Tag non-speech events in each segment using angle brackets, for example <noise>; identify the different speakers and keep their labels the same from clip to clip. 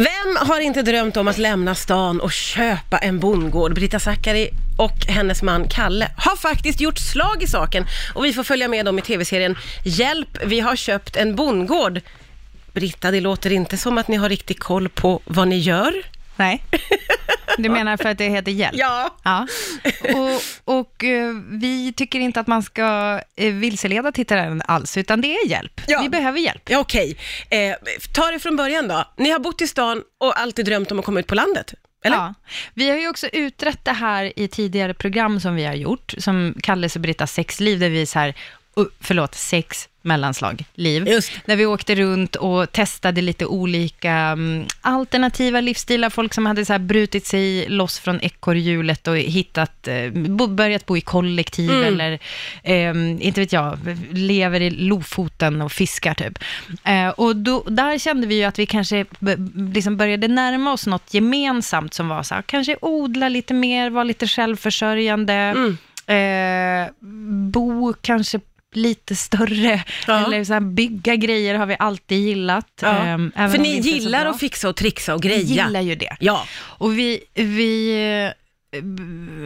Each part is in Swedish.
Speaker 1: Vem har inte drömt om att lämna stan och köpa en bondgård? Britta Zackari och hennes man Kalle har faktiskt gjort slag i saken och vi får följa med dem i tv-serien Hjälp, vi har köpt en bondgård. Britta, det låter inte som att ni har riktigt koll på vad ni gör.
Speaker 2: Nej. <laughs> Du menar för att det heter hjälp?
Speaker 1: Ja.
Speaker 2: ja. Och, och eh, vi tycker inte att man ska eh, vilseleda tittaren alls, utan det är hjälp.
Speaker 1: Ja.
Speaker 2: Vi behöver hjälp.
Speaker 1: Ja, okej. Eh, ta det från början då. Ni har bott i stan och alltid drömt om att komma ut på landet. Eller?
Speaker 2: Ja. Vi har ju också utrett det här i tidigare program som vi har gjort, som Kalles och Brittas sexliv, där vi så här, förlåt, sex mellanslag, liv.
Speaker 1: Just.
Speaker 2: Där vi åkte runt och testade lite olika um, alternativa livsstilar, folk som hade så här brutit sig loss från ekorrhjulet och hittat, uh, börjat bo i kollektiv
Speaker 1: Mm.
Speaker 2: eller, um, inte vet jag, lever i Lofoten och fiskar typ. Uh, och då, där kände vi ju att vi kanske liksom började närma oss något gemensamt som var så här, kanske odla lite mer, vara lite självförsörjande,
Speaker 1: Mm.
Speaker 2: eh, bo kanske lite större,
Speaker 1: Ja.
Speaker 2: eller så här, bygga grejer har vi alltid gillat.
Speaker 1: Ja.
Speaker 2: ehm, även
Speaker 1: För ni
Speaker 2: vi
Speaker 1: gillar att fixa och trixa och
Speaker 2: Vi
Speaker 1: greja.
Speaker 2: gillar ju det.
Speaker 1: Ja.
Speaker 2: Och vi, vi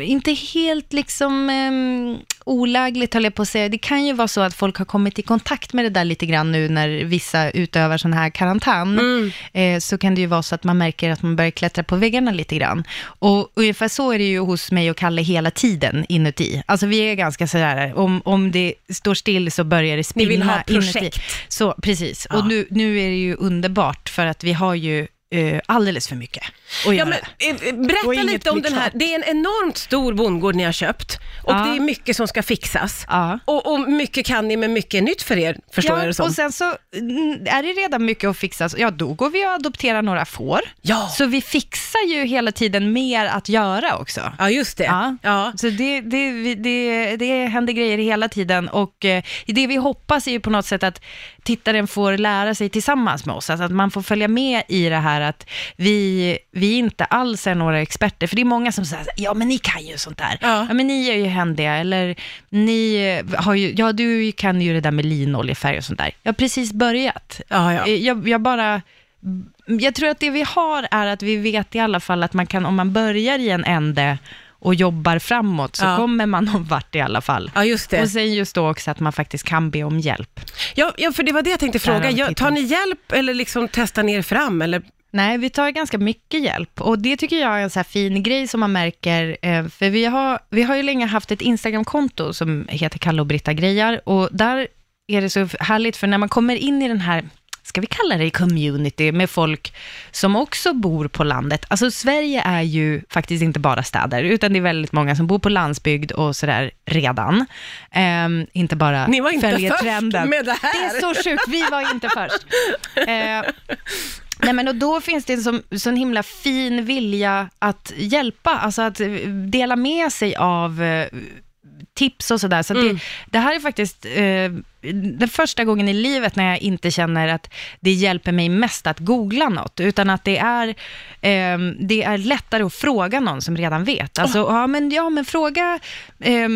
Speaker 2: inte helt liksom um, olägligt höll jag på att säga. Det kan ju vara så att folk har kommit i kontakt med det där lite grann nu när vissa utövar sån här karantän.
Speaker 1: Mm.
Speaker 2: Eh, så kan det ju vara så att man märker att man börjar klättra på väggarna lite grann. Och ungefär så är det ju hos mig och Kalle hela tiden inuti. Alltså vi är ganska sådär, om, om det står still så börjar det
Speaker 1: Ni
Speaker 2: spinna
Speaker 1: vill ha
Speaker 2: inuti.
Speaker 1: projekt.
Speaker 2: Så, precis.
Speaker 1: Ja.
Speaker 2: Och nu, nu är det ju underbart för att vi har ju eh, alldeles för mycket att
Speaker 1: Ja,
Speaker 2: göra.
Speaker 1: men, eh, eh, berätta
Speaker 2: inget
Speaker 1: lite om den här. Det är en enormt stor bondgård ni har köpt och
Speaker 2: Ja.
Speaker 1: det är mycket som ska fixas.
Speaker 2: Ja.
Speaker 1: Och, och mycket kan ni, men mycket är nytt för er, förstår jag det som.
Speaker 2: och sen så mm, är det redan mycket att fixa, så ja då går vi och adopterar några får.
Speaker 1: Ja.
Speaker 2: Så vi fixar ju hela tiden mer att göra också.
Speaker 1: Ja, just det.
Speaker 2: Ja.
Speaker 1: Ja.
Speaker 2: Så det, det, vi- det, det händer grejer hela tiden och eh, det vi hoppas är ju på något sätt att tittaren får lära sig tillsammans med oss, alltså att man får följa med i det här att vi, vi inte alls är några experter, för det är många som säger ja men ni kan ju sånt där,
Speaker 1: Ja.
Speaker 2: men ni är ju händiga, eller ni har ju, ja du kan ju det där med linoljefärg och sånt där. Jag har precis börjat.
Speaker 1: Ja, ja.
Speaker 2: Eh, Jag, jag bara, jag tror att det vi har är att vi vet i alla fall att man kan, om man börjar i en ände och jobbar framåt, så
Speaker 1: Ja.
Speaker 2: kommer man någon vart i alla fall.
Speaker 1: ja, just det.
Speaker 2: Och sen just då också att man faktiskt kan be om hjälp.
Speaker 1: Ja, ja, för det var det jag tänkte fråga. tar ni hjälp eller liksom testar ni er fram? Eller?
Speaker 2: Nej, vi tar ganska mycket hjälp och det tycker jag är en så här fin grej som man märker, eh, för vi har, vi har ju länge haft ett Instagramkonto som heter Kalle och Britta grejar och där är det så härligt, för när man kommer in i den här ska vi kalla det community, med folk som också bor på landet. Alltså Sverige är ju faktiskt inte bara städer, utan det är väldigt många som bor på landsbygd och sådär redan. Ehm, inte bara
Speaker 1: Ni var inte först
Speaker 2: trenden.
Speaker 1: med det här.
Speaker 2: Det är så sjukt, vi var inte först. <laughs> Eh, Nej, men och då finns det en sån, sån himla fin vilja att hjälpa, alltså att dela med sig av eh, tips och sådär. Så att
Speaker 1: Mm.
Speaker 2: det, det här är faktiskt eh, den första gången i livet när jag inte känner att det hjälper mig mest att googla något, utan att det är, eh, det är lättare att fråga någon som redan vet. Alltså, ja, men, ja, men fråga eh,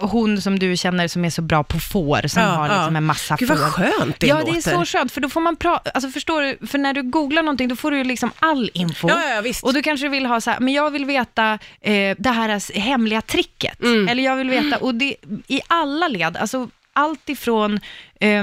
Speaker 2: hon som du känner som är så bra på får, som
Speaker 1: Ja,
Speaker 2: har
Speaker 1: ja.
Speaker 2: liksom en massa
Speaker 1: Gud vad
Speaker 2: får.
Speaker 1: skönt det
Speaker 2: ja,
Speaker 1: låter.
Speaker 2: det är så skönt, för då får man prata, alltså förstår du, för när du googlar någonting, då får du liksom all info.
Speaker 1: Ja, ja, visst.
Speaker 2: Och du kanske vill ha så här, men jag vill veta eh, det här hemliga tricket.
Speaker 1: Mm.
Speaker 2: Eller jag vill veta, och det i alla led, alltså allt ifrån eh,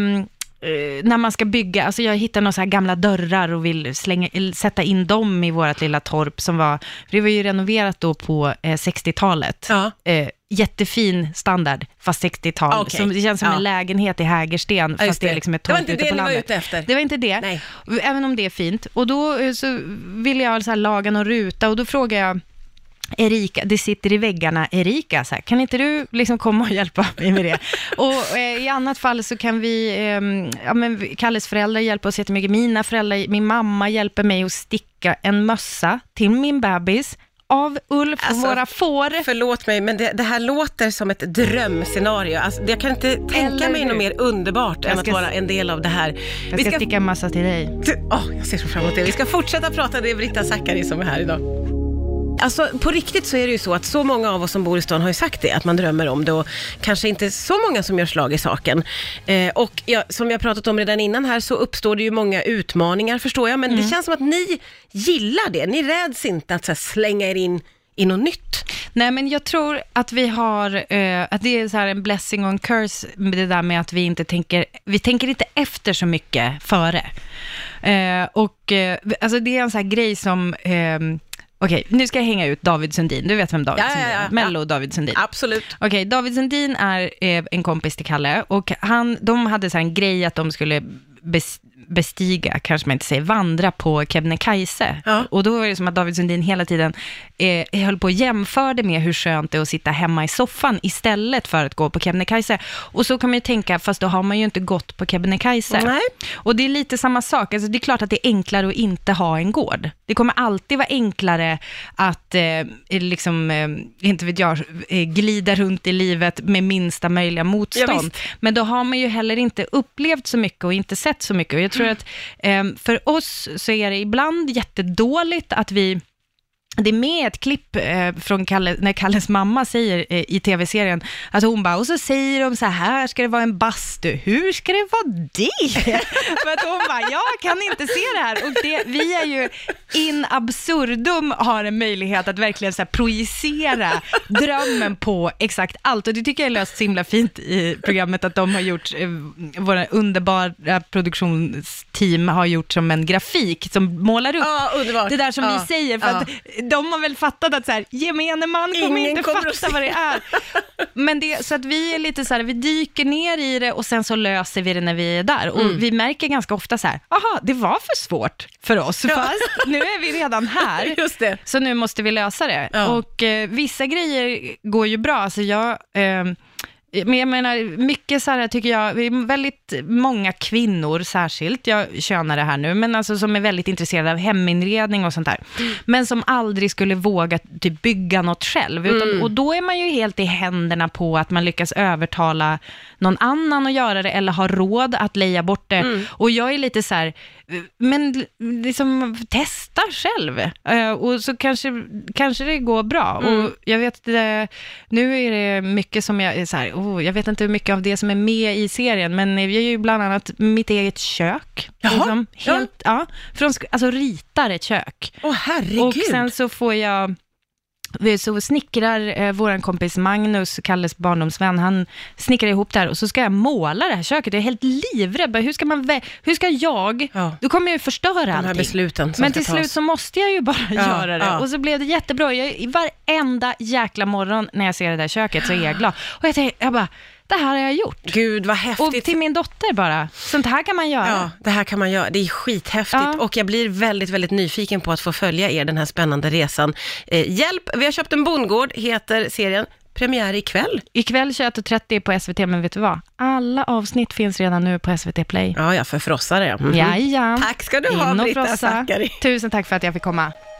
Speaker 2: när man ska bygga, alltså jag hittar några så här gamla dörrar och vill slänga, eller sätta in dem i vårt lilla torp som var, för det var ju renoverat då på eh, 60-talet.
Speaker 1: Ja.
Speaker 2: Eh, jättefin standard, fast 60-tal.
Speaker 1: Ah.
Speaker 2: Som, det känns som
Speaker 1: Ja.
Speaker 2: en lägenhet i Hägersten,
Speaker 1: Ja,
Speaker 2: fast det är liksom ett
Speaker 1: det var
Speaker 2: torp
Speaker 1: inte
Speaker 2: ute
Speaker 1: det
Speaker 2: på
Speaker 1: ni var
Speaker 2: landet.
Speaker 1: ute efter.
Speaker 2: Det var inte det.
Speaker 1: Nej.
Speaker 2: Även om det är fint. Och då eh, så vill jag så här laga någon ruta och då frågar jag Erika, det sitter i väggarna, Erika, så här, kan inte du liksom komma och hjälpa mig med det? och eh, i annat fall så kan vi, eh, ja men vi- Kalles föräldrar hjälper oss jättemycket, mina föräldrar, min mamma hjälper mig att sticka en mössa till min bebis av ull för
Speaker 1: Alltså,
Speaker 2: våra får.
Speaker 1: Förlåt mig, men det, det här låter som ett drömscenario. Alltså, jag kan inte tänka mig något mer underbart än att
Speaker 2: ska-
Speaker 1: vara en del av det här.
Speaker 2: Jag ska sticka en mössa till dig.
Speaker 1: Åh, jag ser så fram emot det. Vi ska fortsätta prata, det är Britta Zackari som är här idag. Alltså på riktigt så är det ju så att så många av oss som bor i stan har ju sagt det, att man drömmer om det och kanske inte så många som gör slag i saken. Eh, och ja, som jag pratat om redan innan här så uppstår det ju många utmaningar förstår jag, men det känns som att ni gillar det. Ni räds inte att så här, slänga er in i något nytt.
Speaker 2: Nej, men jag tror att vi har, eh, att det är så här en blessing och en curse, med det där med att vi inte tänker, vi tänker inte efter så mycket före. Eh, och eh, alltså det är en sån här grej som, eh, okej, nu ska jag hänga ut David Sundin, du vet vem David
Speaker 1: Ja, ja,
Speaker 2: Sundin
Speaker 1: ja,
Speaker 2: är?
Speaker 1: ja.
Speaker 2: Mello David Sundin.
Speaker 1: Absolut.
Speaker 2: Okej, David Sundin är eh, en kompis till Kalle och han, de hade så här en grej att de skulle bes, bestiga, kanske man inte säger, vandra på Kebnekaise.
Speaker 1: Ja.
Speaker 2: Och då var det som att David Sundin hela tiden eh, höll på och jämförde med hur skönt det är att sitta hemma i soffan istället för att gå på Kebnekaise. Och så kan man ju tänka, fast då har man ju inte gått på Kebnekaise.
Speaker 1: Nej.
Speaker 2: Och det är lite samma sak, alltså det är klart att det är enklare att inte ha en gård. Det kommer alltid vara enklare att, eh, liksom, eh, inte vet jag, eh, glida runt i livet med minsta möjliga
Speaker 1: Ja,
Speaker 2: motstånd.
Speaker 1: visst.
Speaker 2: Men då har man ju heller inte upplevt så mycket och inte sett så mycket. Och jag tror
Speaker 1: Mm.
Speaker 2: att eh, för oss så är det ibland jättedåligt att vi det är med ett klipp eh, från Kalle, när Kalles mamma säger eh, i tv-serien att hon bara, och så säger de så här, här ska det vara en bastu, hur ska det vara det? <laughs> För att hon bara, jag kan inte se det här. Och det, vi är ju in absurdum har en möjlighet att verkligen så projicera drömmen på exakt allt. Och det tycker jag är löst så himla fint i programmet, att de har gjort, eh, våra underbara produktionsteam har gjort som en grafik som målar upp
Speaker 1: underbart.
Speaker 2: det där som
Speaker 1: ja.
Speaker 2: vi säger, för
Speaker 1: ja.
Speaker 2: att de har väl fattat att så här, gemene man kommer
Speaker 1: Ingen
Speaker 2: inte
Speaker 1: kommer att
Speaker 2: fatta vad det är. Men det, så att vi är lite så här, vi dyker ner i det och sen så löser vi det när vi är där. Och
Speaker 1: Mm.
Speaker 2: vi märker ganska ofta så här, aha, det var för svårt för oss, fast nu är vi redan här. <laughs>
Speaker 1: Just det.
Speaker 2: Så nu måste vi lösa det.
Speaker 1: Ja.
Speaker 2: Och eh, vissa grejer går ju bra. Alltså jag, eh, men jag menar, mycket så här tycker jag, vi är väldigt många kvinnor särskilt, jag könar det här nu, men alltså som är väldigt intresserade av heminredning och sånt där. Men som aldrig skulle våga typ bygga något själv. Utan, Och då är man ju helt i händerna på att man lyckas övertala någon annan att göra det, eller har råd att leja bort det. Och jag är lite så här, men liksom testa själv. Eh, och så kanske, kanske det går bra.
Speaker 1: Mm.
Speaker 2: Och jag vet, det, nu är det mycket som jag är så här, oh, jag vet inte hur mycket av det som är med i serien, men vi är ju bland annat mitt eget kök.
Speaker 1: Jaha,
Speaker 2: Liksom,
Speaker 1: ja.
Speaker 2: helt, ja. Från, sk- alltså ritar ett kök.
Speaker 1: Åh herregud.
Speaker 2: Och sen så får jag, så snickrar eh, vår kompis Magnus, Kalles barndomsvän, han snickrar ihop det här och så ska jag måla det här köket. Jag är helt livrädd. Hur ska, man vä- hur ska jag,
Speaker 1: Ja.
Speaker 2: då kommer jag ju förstöra
Speaker 1: De här
Speaker 2: allting.
Speaker 1: besluten som
Speaker 2: Men
Speaker 1: ska
Speaker 2: till slut så måste jag ju bara <laughs>
Speaker 1: Ja,
Speaker 2: göra det.
Speaker 1: ja.
Speaker 2: Och så blev det jättebra. Jag, varenda jäkla morgon när jag ser det där köket så är jag glad. Och jag tänkte, jag bara, det här har jag gjort.
Speaker 1: Gud vad
Speaker 2: Och
Speaker 1: häftigt.
Speaker 2: till min dotter bara, sånt här kan man göra.
Speaker 1: Ja, det här kan man göra. Det är skithäftigt
Speaker 2: Ja.
Speaker 1: och jag blir väldigt, väldigt nyfiken på att få följa er den här spännande resan. Eh, hjälp, vi har köpt en bondgård, heter serien. Premiär ikväll.
Speaker 2: Ikväll 21.30 på SVT, men vet du vad? Alla avsnitt finns redan nu på SVT Play.
Speaker 1: Ja, jag förfrossar det. Mhm.
Speaker 2: Jaja.
Speaker 1: Tack ska du ha,
Speaker 2: In och
Speaker 1: Britta. Zackari.
Speaker 2: Tusen tack för att jag fick komma.